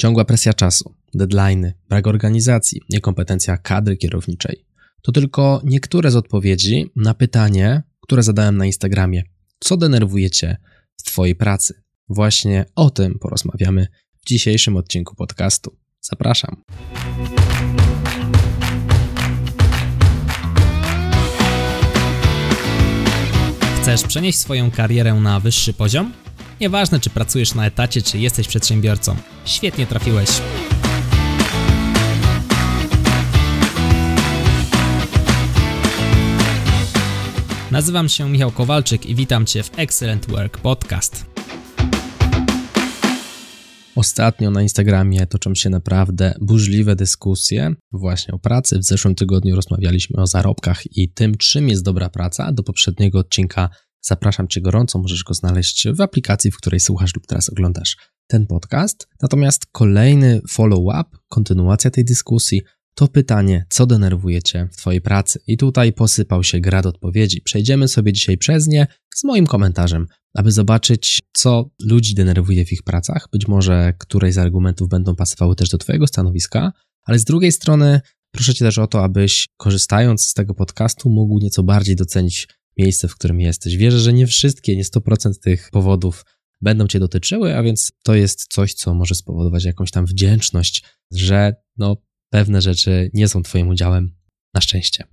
Ciągła presja czasu, deadlines, brak organizacji, niekompetencja kadry kierowniczej. To tylko niektóre z odpowiedzi na pytanie, które zadałem na Instagramie. Co denerwuje Cię w Twojej pracy? Właśnie o tym porozmawiamy w dzisiejszym odcinku podcastu. Zapraszam. Chcesz przenieść swoją karierę na wyższy poziom? Nieważne, czy pracujesz na etacie, czy jesteś przedsiębiorcą. Świetnie trafiłeś. Nazywam się Michał Kowalczyk i witam Cię w Excellent Work Podcast. Ostatnio na Instagramie toczą się naprawdę burzliwe dyskusje właśnie o pracy. W zeszłym tygodniu rozmawialiśmy o zarobkach i tym, czym jest dobra praca. Do poprzedniego odcinka zapraszam Cię gorąco, możesz go znaleźć w aplikacji, w której słuchasz lub teraz oglądasz ten podcast. Natomiast kolejny follow-up, kontynuacja tej dyskusji, to pytanie, co denerwuje Cię w Twojej pracy? I tutaj posypał się grad odpowiedzi. Przejdziemy sobie dzisiaj przez nie z moim komentarzem, aby zobaczyć, co ludzi denerwuje w ich pracach. Być może któreś z argumentów będą pasowały też do Twojego stanowiska, ale z drugiej strony proszę Cię też o to, abyś korzystając z tego podcastu mógł nieco bardziej docenić miejsce, w którym jesteś. Wierzę, że nie wszystkie, nie 100% tych powodów będą Cię dotyczyły, a więc to jest coś, co może spowodować jakąś tam wdzięczność, że no, pewne rzeczy nie są Twoim udziałem, na szczęście.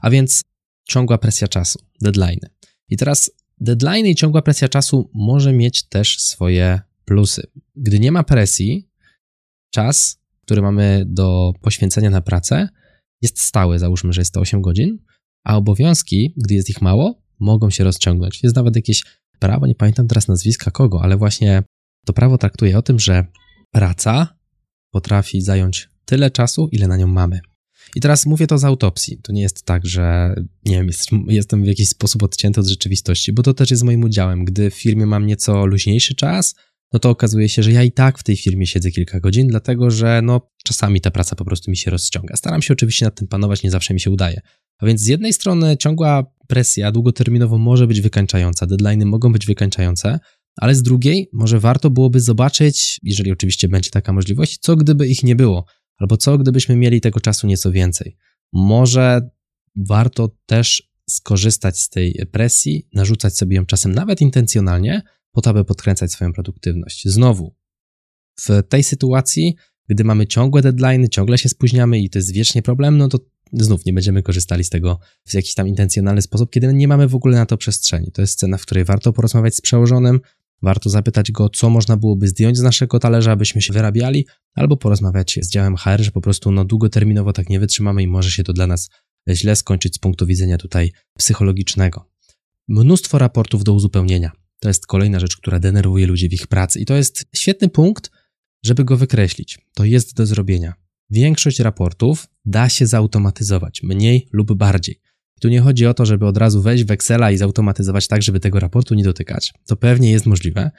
A więc ciągła presja czasu, deadline. I teraz deadline i ciągła presja czasu może mieć też swoje plusy. Gdy nie ma presji, czas, który mamy do poświęcenia na pracę, jest stały, załóżmy, że jest to 8 godzin, a obowiązki, gdy jest ich mało, mogą się rozciągnąć. Jest nawet jakieś prawo, nie pamiętam teraz nazwiska kogo, ale właśnie to prawo traktuje o tym, że praca potrafi zająć tyle czasu, ile na nią mamy. I teraz mówię to z autopsji. To nie jest tak, że nie wiem, jestem w jakiś sposób odcięty od rzeczywistości, bo to też jest moim udziałem. Gdy w firmie mam nieco luźniejszy czas, no to okazuje się, że ja i tak w tej firmie siedzę kilka godzin, dlatego że no czasami ta praca po prostu mi się rozciąga. Staram się oczywiście nad tym panować, nie zawsze mi się udaje. A więc z jednej strony ciągła presja długoterminowo może być wykańczająca, deadlines mogą być wykańczające, ale z drugiej może warto byłoby zobaczyć, jeżeli oczywiście będzie taka możliwość, co gdyby ich nie było, albo co gdybyśmy mieli tego czasu nieco więcej. Może warto też skorzystać z tej presji, narzucać sobie ją czasem nawet intencjonalnie, po to, aby podkręcać swoją produktywność. Znowu, w tej sytuacji, gdy mamy ciągłe deadline, ciągle się spóźniamy i to jest wiecznie problem, no to znów nie będziemy korzystali z tego w jakiś tam intencjonalny sposób, kiedy nie mamy w ogóle na to przestrzeni. To jest scena, w której warto porozmawiać z przełożonym, warto zapytać go, co można byłoby zdjąć z naszego talerza, abyśmy się wyrabiali, albo porozmawiać z działem HR, że po prostu no, długoterminowo tak nie wytrzymamy i może się to dla nas źle skończyć z punktu widzenia tutaj psychologicznego. Mnóstwo raportów do uzupełnienia. To jest kolejna rzecz, która denerwuje ludzi w ich pracy i to jest świetny punkt, żeby go wykreślić. To jest do zrobienia. Większość raportów da się zautomatyzować, mniej lub bardziej. tu nie chodzi o to, żeby od razu wejść w Excela i zautomatyzować tak, żeby tego raportu nie dotykać. To pewnie jest możliwe,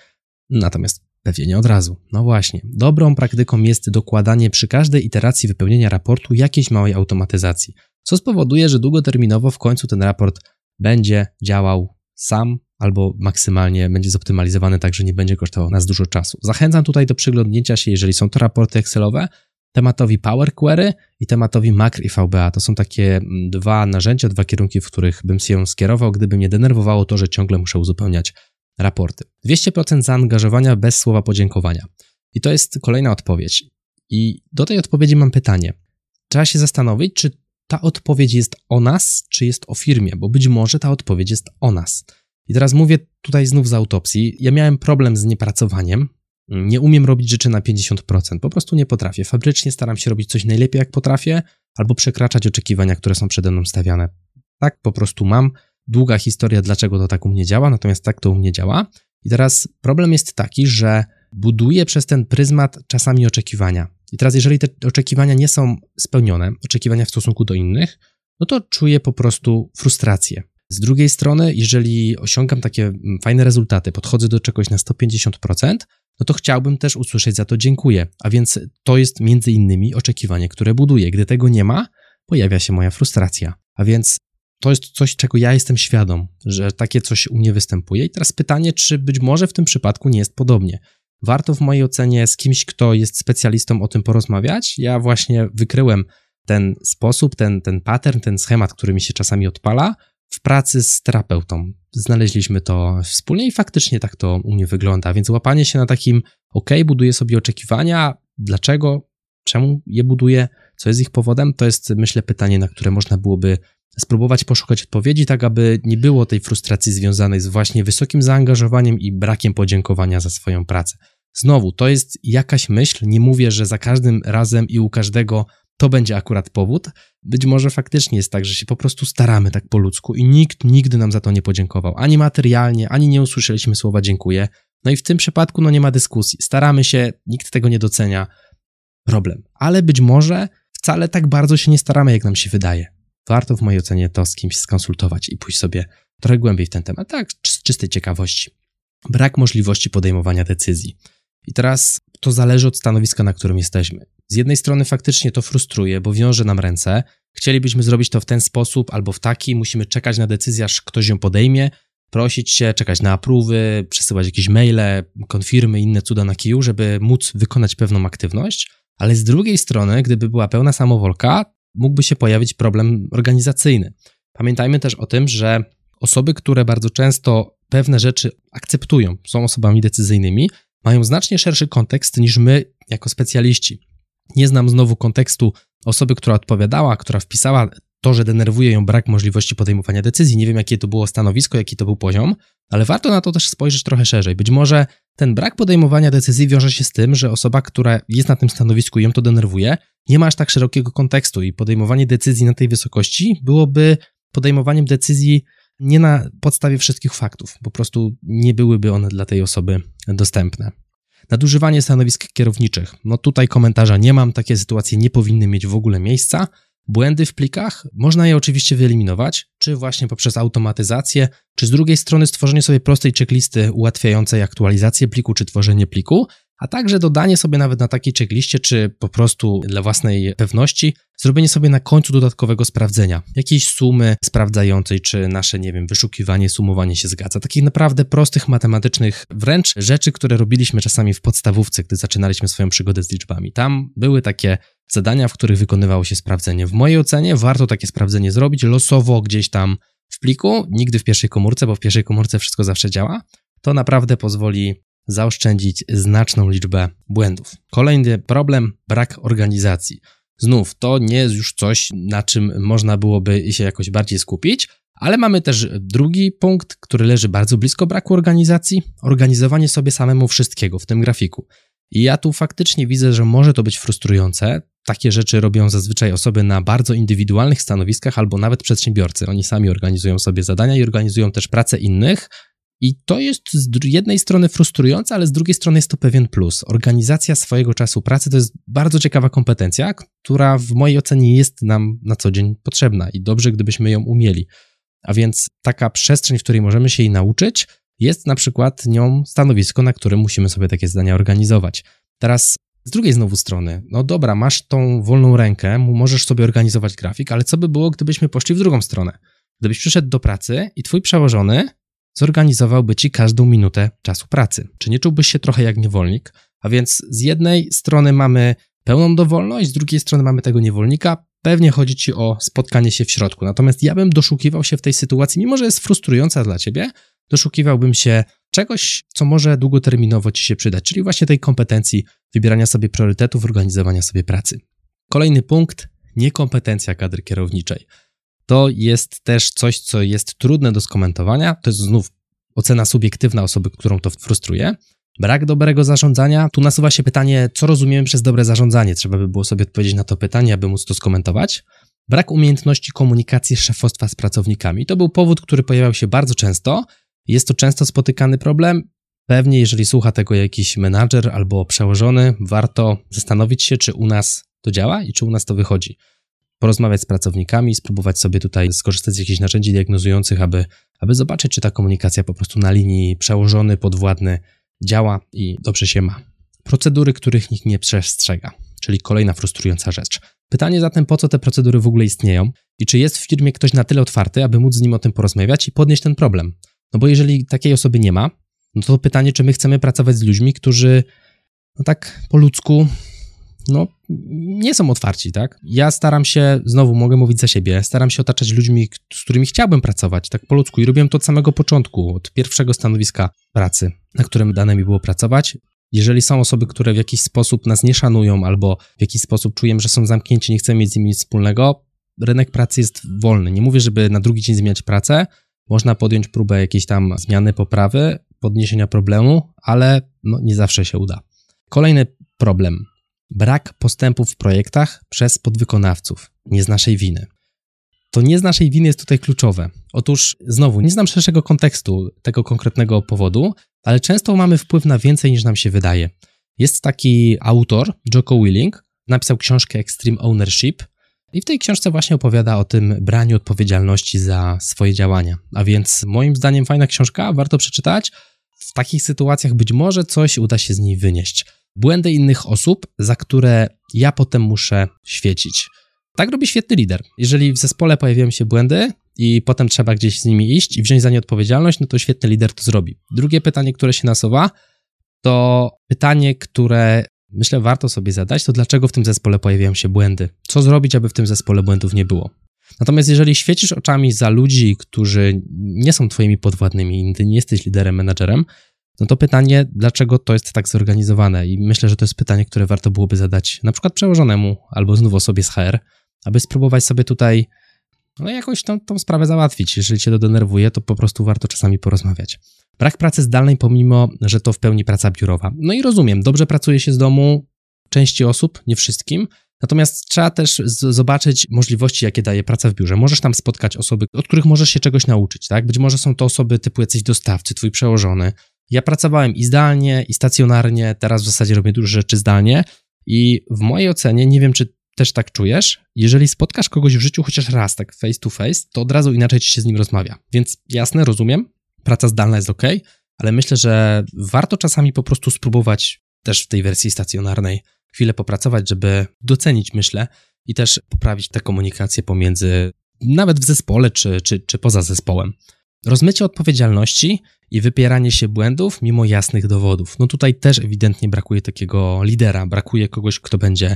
natomiast pewnie nie od razu. No właśnie, dobrą praktyką jest dokładanie przy każdej iteracji wypełnienia raportu jakiejś małej automatyzacji, co spowoduje, że długoterminowo w końcu ten raport będzie działał sam albo maksymalnie będzie zoptymalizowany tak, że nie będzie kosztował nas dużo czasu. Zachęcam tutaj do przyglądnięcia się, jeżeli są to raporty Excelowe, tematowi Power Query i tematowi Macr i VBA. To są takie mm, dwa narzędzia, dwa kierunki, w których bym się skierował, gdyby mnie denerwowało to, że ciągle muszę uzupełniać raporty. 200% zaangażowania bez słowa podziękowania. I to jest kolejna odpowiedź. I do tej odpowiedzi mam pytanie. Trzeba się zastanowić, czy ta odpowiedź jest o nas, czy jest o firmie, bo być może ta odpowiedź jest o nas. I teraz mówię tutaj znów z autopsji. Ja miałem problem z niepracowaniem, nie umiem robić rzeczy na 50%, po prostu nie potrafię. Fabrycznie staram się robić coś najlepiej jak potrafię, albo przekraczać oczekiwania, które są przede mną stawiane. Tak po prostu mam. Długa historia, dlaczego to tak u mnie działa, natomiast tak to u mnie działa. I teraz problem jest taki, że buduję przez ten pryzmat czasami oczekiwania. I teraz, jeżeli te oczekiwania nie są spełnione, oczekiwania w stosunku do innych, no to czuję po prostu frustrację. Z drugiej strony, jeżeli osiągam takie mm, fajne rezultaty, podchodzę do czegoś na 150%, no to chciałbym też usłyszeć za to dziękuję. A więc to jest między innymi oczekiwanie, które buduję. Gdy tego nie ma, pojawia się moja frustracja. A więc to jest coś, czego ja jestem świadom, że takie coś u mnie występuje. I teraz pytanie, czy być może w tym przypadku nie jest podobnie. warto w mojej ocenie z kimś, kto jest specjalistą o tym porozmawiać. Ja właśnie wykryłem ten sposób, ten, ten pattern, ten schemat, który mi się czasami odpala w pracy z terapeutą. Znaleźliśmy to wspólnie i faktycznie tak to u mnie wygląda, więc łapanie się na takim, ok, buduję sobie oczekiwania, dlaczego, czemu je buduję, co jest ich powodem, to jest myślę pytanie, na które można byłoby spróbować poszukać odpowiedzi, tak aby nie było tej frustracji związanej z właśnie wysokim zaangażowaniem i brakiem podziękowania za swoją pracę. Znowu, to jest jakaś myśl, nie mówię, że za każdym razem i u każdego to będzie akurat powód. Być może faktycznie jest tak, że się po prostu staramy tak po ludzku i nikt nigdy nam za to nie podziękował. Ani materialnie, ani nie usłyszeliśmy słowa dziękuję. No i w tym przypadku no nie ma dyskusji. Staramy się, nikt tego nie docenia. Problem. Ale być może wcale tak bardzo się nie staramy, jak nam się wydaje. Warto w mojej ocenie to z kimś skonsultować i pójść sobie trochę głębiej w ten temat. Tak, z czystej ciekawości. Brak możliwości podejmowania decyzji. I teraz to zależy od stanowiska, na którym jesteśmy. Z jednej strony faktycznie to frustruje, bo wiąże nam ręce. Chcielibyśmy zrobić to w ten sposób albo w taki, musimy czekać na decyzję, aż ktoś ją podejmie, prosić się, czekać na aprówy, przesyłać jakieś maile, konfirmy, inne cuda na kiju, żeby móc wykonać pewną aktywność. Ale z drugiej strony, gdyby była pełna samowolka, mógłby się pojawić problem organizacyjny. Pamiętajmy też o tym, że osoby, które bardzo często pewne rzeczy akceptują, są osobami decyzyjnymi, mają znacznie szerszy kontekst niż my jako specjaliści. Nie znam znowu kontekstu osoby, która odpowiadała, która wpisała to, że denerwuje ją brak możliwości podejmowania decyzji. Nie wiem, jakie to było stanowisko, jaki to był poziom, ale warto na to też spojrzeć trochę szerzej. Być może ten brak podejmowania decyzji wiąże się z tym, że osoba, która jest na tym stanowisku i ją to denerwuje, nie ma aż tak szerokiego kontekstu i podejmowanie decyzji na tej wysokości byłoby podejmowaniem decyzji nie na podstawie wszystkich faktów, po prostu nie byłyby one dla tej osoby dostępne. Nadużywanie stanowisk kierowniczych. No tutaj komentarza nie mam, takie sytuacje nie powinny mieć w ogóle miejsca. Błędy w plikach można je oczywiście wyeliminować, czy właśnie poprzez automatyzację, czy z drugiej strony stworzenie sobie prostej checklisty ułatwiającej aktualizację pliku czy tworzenie pliku, a także dodanie sobie nawet na takiej checkliście, czy po prostu dla własnej pewności, zrobienie sobie na końcu dodatkowego sprawdzenia, jakiejś sumy sprawdzającej, czy nasze, nie wiem, wyszukiwanie, sumowanie się zgadza. Takich naprawdę prostych, matematycznych wręcz rzeczy, które robiliśmy czasami w podstawówce, gdy zaczynaliśmy swoją przygodę z liczbami. Tam były takie zadania, w których wykonywało się sprawdzenie. W mojej ocenie warto takie sprawdzenie zrobić losowo gdzieś tam w pliku, nigdy w pierwszej komórce, bo w pierwszej komórce wszystko zawsze działa. To naprawdę pozwoli zaoszczędzić znaczną liczbę błędów. Kolejny problem brak organizacji. Znów, to nie jest już coś, na czym można byłoby się jakoś bardziej skupić, ale mamy też drugi punkt, który leży bardzo blisko braku organizacji organizowanie sobie samemu wszystkiego w tym grafiku. I ja tu faktycznie widzę, że może to być frustrujące. Takie rzeczy robią zazwyczaj osoby na bardzo indywidualnych stanowiskach albo nawet przedsiębiorcy. Oni sami organizują sobie zadania i organizują też pracę innych, i to jest z jednej strony frustrujące, ale z drugiej strony jest to pewien plus. Organizacja swojego czasu pracy to jest bardzo ciekawa kompetencja, która w mojej ocenie jest nam na co dzień potrzebna i dobrze, gdybyśmy ją umieli. A więc taka przestrzeń, w której możemy się jej nauczyć, jest na przykład nią stanowisko, na którym musimy sobie takie zdania organizować. Teraz z drugiej znowu strony, no dobra, masz tą wolną rękę, możesz sobie organizować grafik, ale co by było, gdybyśmy poszli w drugą stronę? Gdybyś przyszedł do pracy i twój przełożony zorganizowałby ci każdą minutę czasu pracy. Czy nie czułbyś się trochę jak niewolnik? A więc z jednej strony mamy pełną dowolność, z drugiej strony mamy tego niewolnika. Pewnie chodzi ci o spotkanie się w środku. Natomiast ja bym doszukiwał się w tej sytuacji, mimo że jest frustrująca dla ciebie, doszukiwałbym się czegoś, co może długoterminowo ci się przydać, czyli właśnie tej kompetencji wybierania sobie priorytetów, organizowania sobie pracy. Kolejny punkt niekompetencja kadry kierowniczej to jest też coś, co jest trudne do skomentowania. To jest znów ocena subiektywna osoby, którą to frustruje. Brak dobrego zarządzania. Tu nasuwa się pytanie, co rozumiemy przez dobre zarządzanie. Trzeba by było sobie odpowiedzieć na to pytanie, aby móc to skomentować. Brak umiejętności komunikacji szefostwa z pracownikami. To był powód, który pojawiał się bardzo często. Jest to często spotykany problem. Pewnie, jeżeli słucha tego jakiś menadżer albo przełożony, warto zastanowić się, czy u nas to działa i czy u nas to wychodzi porozmawiać z pracownikami, spróbować sobie tutaj skorzystać z jakichś narzędzi diagnozujących, aby, aby zobaczyć, czy ta komunikacja po prostu na linii przełożony, podwładny działa i dobrze się ma. Procedury, których nikt nie przestrzega, czyli kolejna frustrująca rzecz. Pytanie zatem, po co te procedury w ogóle istnieją i czy jest w firmie ktoś na tyle otwarty, aby móc z nim o tym porozmawiać i podnieść ten problem. No bo jeżeli takiej osoby nie ma, no to pytanie, czy my chcemy pracować z ludźmi, którzy no tak po ludzku no, nie są otwarci, tak? Ja staram się, znowu mogę mówić za siebie, staram się otaczać ludźmi, z którymi chciałbym pracować, tak po ludzku i robiłem to od samego początku, od pierwszego stanowiska pracy, na którym dane mi było pracować. Jeżeli są osoby, które w jakiś sposób nas nie szanują albo w jakiś sposób czuję, że są zamknięci, nie chcemy mieć z nimi nic wspólnego, rynek pracy jest wolny. Nie mówię, żeby na drugi dzień zmieniać pracę, można podjąć próbę jakiejś tam zmiany, poprawy, podniesienia problemu, ale no, nie zawsze się uda. Kolejny problem. Brak postępów w projektach przez podwykonawców. Nie z naszej winy. To nie z naszej winy jest tutaj kluczowe. Otóż znowu, nie znam szerszego kontekstu tego konkretnego powodu, ale często mamy wpływ na więcej niż nam się wydaje. Jest taki autor, Joko Willing, napisał książkę Extreme Ownership i w tej książce właśnie opowiada o tym braniu odpowiedzialności za swoje działania. A więc moim zdaniem fajna książka, warto przeczytać. W takich sytuacjach być może coś uda się z niej wynieść. Błędy innych osób, za które ja potem muszę świecić. Tak robi świetny lider. Jeżeli w zespole pojawiają się błędy i potem trzeba gdzieś z nimi iść i wziąć za nie odpowiedzialność, no to świetny lider to zrobi. Drugie pytanie, które się nasuwa, to pytanie, które myślę warto sobie zadać, to dlaczego w tym zespole pojawiają się błędy? Co zrobić, aby w tym zespole błędów nie było? Natomiast jeżeli świecisz oczami za ludzi, którzy nie są twoimi podwładnymi, ty nie jesteś liderem, menadżerem, no to pytanie, dlaczego to jest tak zorganizowane? I myślę, że to jest pytanie, które warto byłoby zadać na przykład przełożonemu albo znów osobie z HR, aby spróbować sobie tutaj no jakoś tą, tą sprawę załatwić. Jeżeli cię to denerwuje, to po prostu warto czasami porozmawiać. Brak pracy zdalnej, pomimo, że to w pełni praca biurowa. No i rozumiem, dobrze pracuje się z domu części osób, nie wszystkim, Natomiast trzeba też zobaczyć możliwości, jakie daje praca w biurze. Możesz tam spotkać osoby, od których możesz się czegoś nauczyć, tak? Być może są to osoby typu jacyś dostawcy, twój przełożony. Ja pracowałem i zdalnie, i stacjonarnie, teraz w zasadzie robię dużo rzeczy zdalnie i w mojej ocenie, nie wiem czy też tak czujesz, jeżeli spotkasz kogoś w życiu chociaż raz, tak face to face, to od razu inaczej ci się z nim rozmawia. Więc jasne, rozumiem, praca zdalna jest ok, ale myślę, że warto czasami po prostu spróbować też w tej wersji stacjonarnej chwilę popracować, żeby docenić, myślę, i też poprawić tę komunikację pomiędzy, nawet w zespole czy, czy, czy poza zespołem. Rozmycie odpowiedzialności i wypieranie się błędów mimo jasnych dowodów. No tutaj też ewidentnie brakuje takiego lidera, brakuje kogoś, kto będzie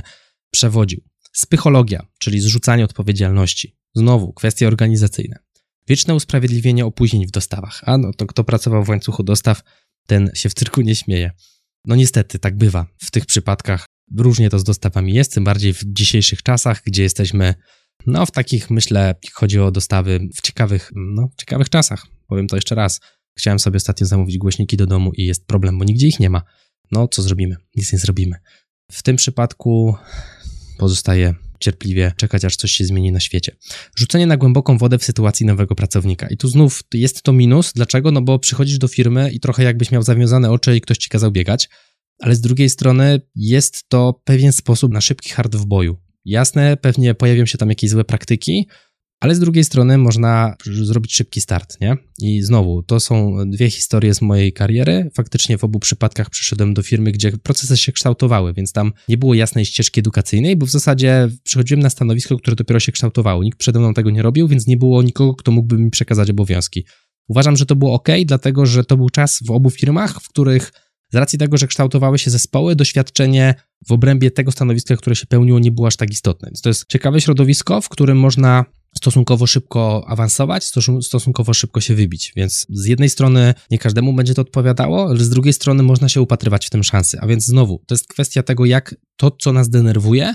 przewodził. Spychologia, czyli zrzucanie odpowiedzialności. Znowu kwestie organizacyjne. Wieczne usprawiedliwienie opóźnień w dostawach. A no to kto pracował w łańcuchu dostaw, ten się w cyrku nie śmieje. No niestety, tak bywa. W tych przypadkach różnie to z dostawami jest, tym bardziej w dzisiejszych czasach, gdzie jesteśmy, no w takich, myślę, chodzi o dostawy w ciekawych, no, ciekawych czasach. Powiem to jeszcze raz. Chciałem sobie ostatnio zamówić głośniki do domu i jest problem, bo nigdzie ich nie ma. No, co zrobimy? Nic nie zrobimy. W tym przypadku pozostaje cierpliwie czekać, aż coś się zmieni na świecie. Rzucenie na głęboką wodę w sytuacji nowego pracownika. I tu znów jest to minus. Dlaczego? No bo przychodzisz do firmy i trochę jakbyś miał zawiązane oczy i ktoś ci kazał biegać, ale z drugiej strony jest to pewien sposób na szybki hard w boju. Jasne, pewnie pojawią się tam jakieś złe praktyki, ale z drugiej strony można zrobić szybki start, nie? I znowu, to są dwie historie z mojej kariery. Faktycznie w obu przypadkach przyszedłem do firmy, gdzie procesy się kształtowały, więc tam nie było jasnej ścieżki edukacyjnej, bo w zasadzie przychodziłem na stanowisko, które dopiero się kształtowało. Nikt przede mną tego nie robił, więc nie było nikogo, kto mógłby mi przekazać obowiązki. Uważam, że to było ok, dlatego że to był czas w obu firmach, w których z racji tego, że kształtowały się zespoły, doświadczenie w obrębie tego stanowiska, które się pełniło, nie było aż tak istotne. Więc to jest ciekawe środowisko, w którym można stosunkowo szybko awansować, stosunkowo szybko się wybić. Więc z jednej strony nie każdemu będzie to odpowiadało, ale z drugiej strony można się upatrywać w tym szansy. A więc znowu, to jest kwestia tego, jak to, co nas denerwuje,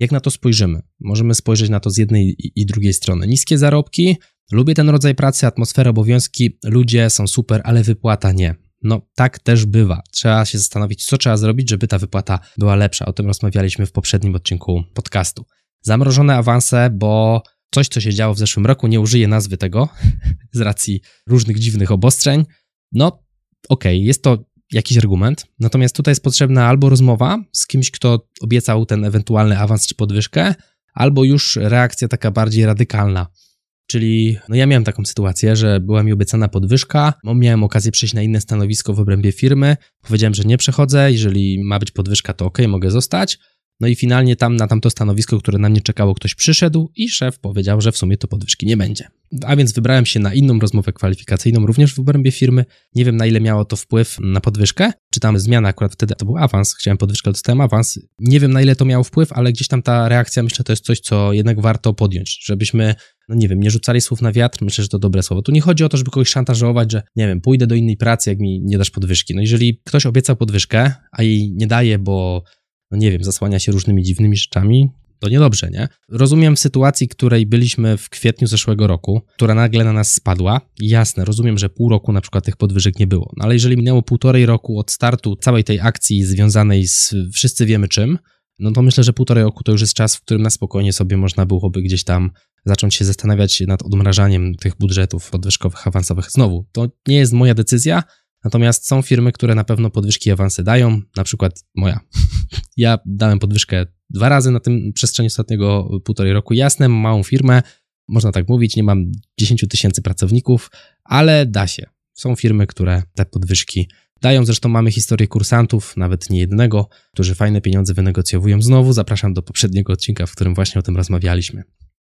jak na to spojrzymy. Możemy spojrzeć na to z jednej i drugiej strony. Niskie zarobki, lubię ten rodzaj pracy, atmosfera, obowiązki, ludzie są super, ale wypłata nie. No tak też bywa. Trzeba się zastanowić, co trzeba zrobić, żeby ta wypłata była lepsza. O tym rozmawialiśmy w poprzednim odcinku podcastu. Zamrożone awanse, bo coś, co się działo w zeszłym roku, nie użyję nazwy tego z racji różnych dziwnych obostrzeń. No, okej, okay, jest to jakiś argument, natomiast tutaj jest potrzebna albo rozmowa z kimś, kto obiecał ten ewentualny awans czy podwyżkę, albo już reakcja taka bardziej radykalna. Czyli no ja miałem taką sytuację, że była mi obiecana podwyżka, miałem okazję przejść na inne stanowisko w obrębie firmy, powiedziałem, że nie przechodzę, jeżeli ma być podwyżka, to ok, mogę zostać. No i finalnie tam na tamto stanowisko, które na mnie czekało, ktoś przyszedł i szef powiedział, że w sumie to podwyżki nie będzie. A więc wybrałem się na inną rozmowę kwalifikacyjną, również w obrębie firmy. Nie wiem, na ile miało to wpływ na podwyżkę, czy tam zmiana akurat wtedy to był awans, chciałem podwyżkę, dostałem awans. Nie wiem, na ile to miało wpływ, ale gdzieś tam ta reakcja, myślę, to jest coś, co jednak warto podjąć, żebyśmy no nie wiem, nie rzucali słów na wiatr, myślę, że to dobre słowo. Tu nie chodzi o to, żeby kogoś szantażować, że nie wiem, pójdę do innej pracy, jak mi nie dasz podwyżki. No jeżeli ktoś obiecał podwyżkę, a jej nie daje, bo no nie wiem, zasłania się różnymi dziwnymi rzeczami, to niedobrze, nie? Rozumiem sytuacji, której byliśmy w kwietniu zeszłego roku, która nagle na nas spadła. Jasne, rozumiem, że pół roku na przykład tych podwyżek nie było. No ale jeżeli minęło półtorej roku od startu całej tej akcji związanej z wszyscy wiemy czym, no to myślę, że półtorej roku to już jest czas, w którym na spokojnie sobie można byłoby gdzieś tam zacząć się zastanawiać nad odmrażaniem tych budżetów podwyżkowych, awansowych. Znowu, to nie jest moja decyzja, natomiast są firmy, które na pewno podwyżki i awanse dają, na przykład moja. Ja dałem podwyżkę dwa razy na tym przestrzeni ostatniego półtorej roku. Jasne, małą firmę, można tak mówić, nie mam 10 tysięcy pracowników, ale da się. Są firmy, które te podwyżki dają. Zresztą mamy historię kursantów, nawet nie jednego, którzy fajne pieniądze wynegocjowują. Znowu zapraszam do poprzedniego odcinka, w którym właśnie o tym rozmawialiśmy.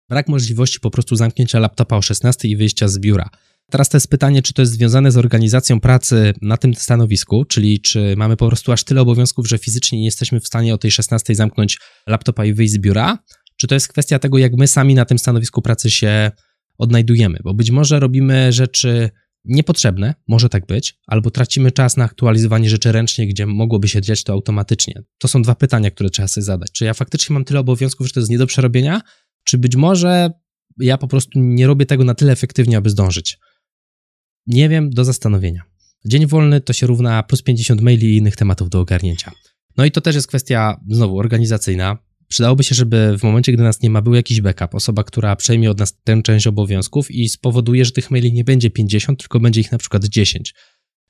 Brak możliwości po prostu zamknięcia laptopa o 16 i wyjścia z biura. Teraz to jest pytanie, czy to jest związane z organizacją pracy na tym stanowisku, czyli czy mamy po prostu aż tyle obowiązków, że fizycznie nie jesteśmy w stanie o tej 16 zamknąć laptopa i wyjść z biura, czy to jest kwestia tego, jak my sami na tym stanowisku pracy się odnajdujemy, bo być może robimy rzeczy niepotrzebne, może tak być, albo tracimy czas na aktualizowanie rzeczy ręcznie, gdzie mogłoby się dziać to automatycznie. To są dwa pytania, które trzeba sobie zadać. Czy ja faktycznie mam tyle obowiązków, że to jest nie do przerobienia, czy być może ja po prostu nie robię tego na tyle efektywnie, aby zdążyć? Nie wiem, do zastanowienia. Dzień wolny to się równa plus 50 maili i innych tematów do ogarnięcia. No i to też jest kwestia, znowu, organizacyjna. Przydałoby się, żeby w momencie, gdy nas nie ma, był jakiś backup, osoba, która przejmie od nas tę część obowiązków i spowoduje, że tych maili nie będzie 50, tylko będzie ich na przykład 10.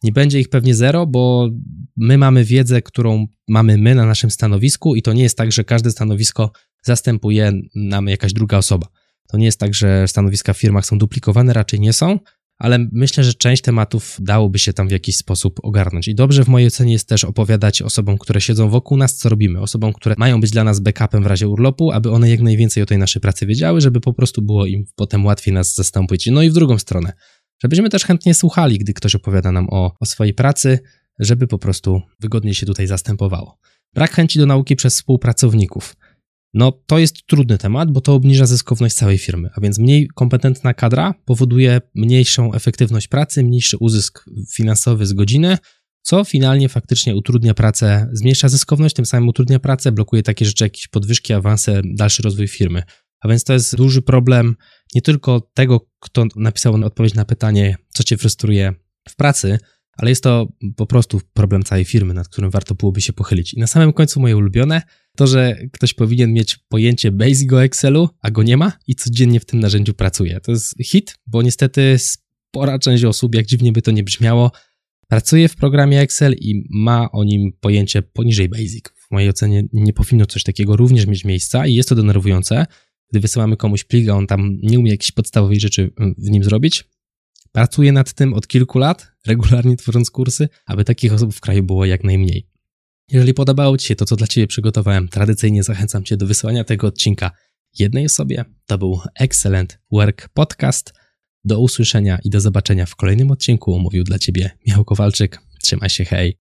Nie będzie ich pewnie zero, bo my mamy wiedzę, którą mamy my na naszym stanowisku i to nie jest tak, że każde stanowisko zastępuje nam jakaś druga osoba. To nie jest tak, że stanowiska w firmach są duplikowane, raczej nie są, ale myślę, że część tematów dałoby się tam w jakiś sposób ogarnąć. I dobrze w mojej ocenie jest też opowiadać osobom, które siedzą wokół nas, co robimy. Osobom, które mają być dla nas backupem w razie urlopu, aby one jak najwięcej o tej naszej pracy wiedziały, żeby po prostu było im potem łatwiej nas zastąpić. No i w drugą stronę, żebyśmy też chętnie słuchali, gdy ktoś opowiada nam o, o swojej pracy, żeby po prostu wygodniej się tutaj zastępowało. Brak chęci do nauki przez współpracowników. No to jest trudny temat, bo to obniża zyskowność całej firmy, a więc mniej kompetentna kadra powoduje mniejszą efektywność pracy, mniejszy uzysk finansowy z godziny, co finalnie faktycznie utrudnia pracę, zmniejsza zyskowność, tym samym utrudnia pracę, blokuje takie rzeczy, jakieś podwyżki, awanse, dalszy rozwój firmy. A więc to jest duży problem nie tylko tego, kto napisał odpowiedź na pytanie, co cię frustruje w pracy, ale jest to po prostu problem całej firmy, nad którym warto byłoby się pochylić. I na samym końcu moje ulubione, to, że ktoś powinien mieć pojęcie basic o Excelu, a go nie ma i codziennie w tym narzędziu pracuje. To jest hit, bo niestety spora część osób, jak dziwnie by to nie brzmiało, pracuje w programie Excel i ma o nim pojęcie poniżej basic. W mojej ocenie nie powinno coś takiego również mieć miejsca i jest to denerwujące, gdy wysyłamy komuś plik, a on tam nie umie jakichś podstawowych rzeczy w nim zrobić, Pracuję nad tym od kilku lat, regularnie tworząc kursy, aby takich osób w kraju było jak najmniej. Jeżeli podobało Ci się to, co dla Ciebie przygotowałem, tradycyjnie zachęcam Cię do wysłania tego odcinka jednej osobie. To był Excellent Work Podcast. Do usłyszenia i do zobaczenia w kolejnym odcinku. Mówił dla Ciebie Michał Kowalczyk. Trzymaj się, hej.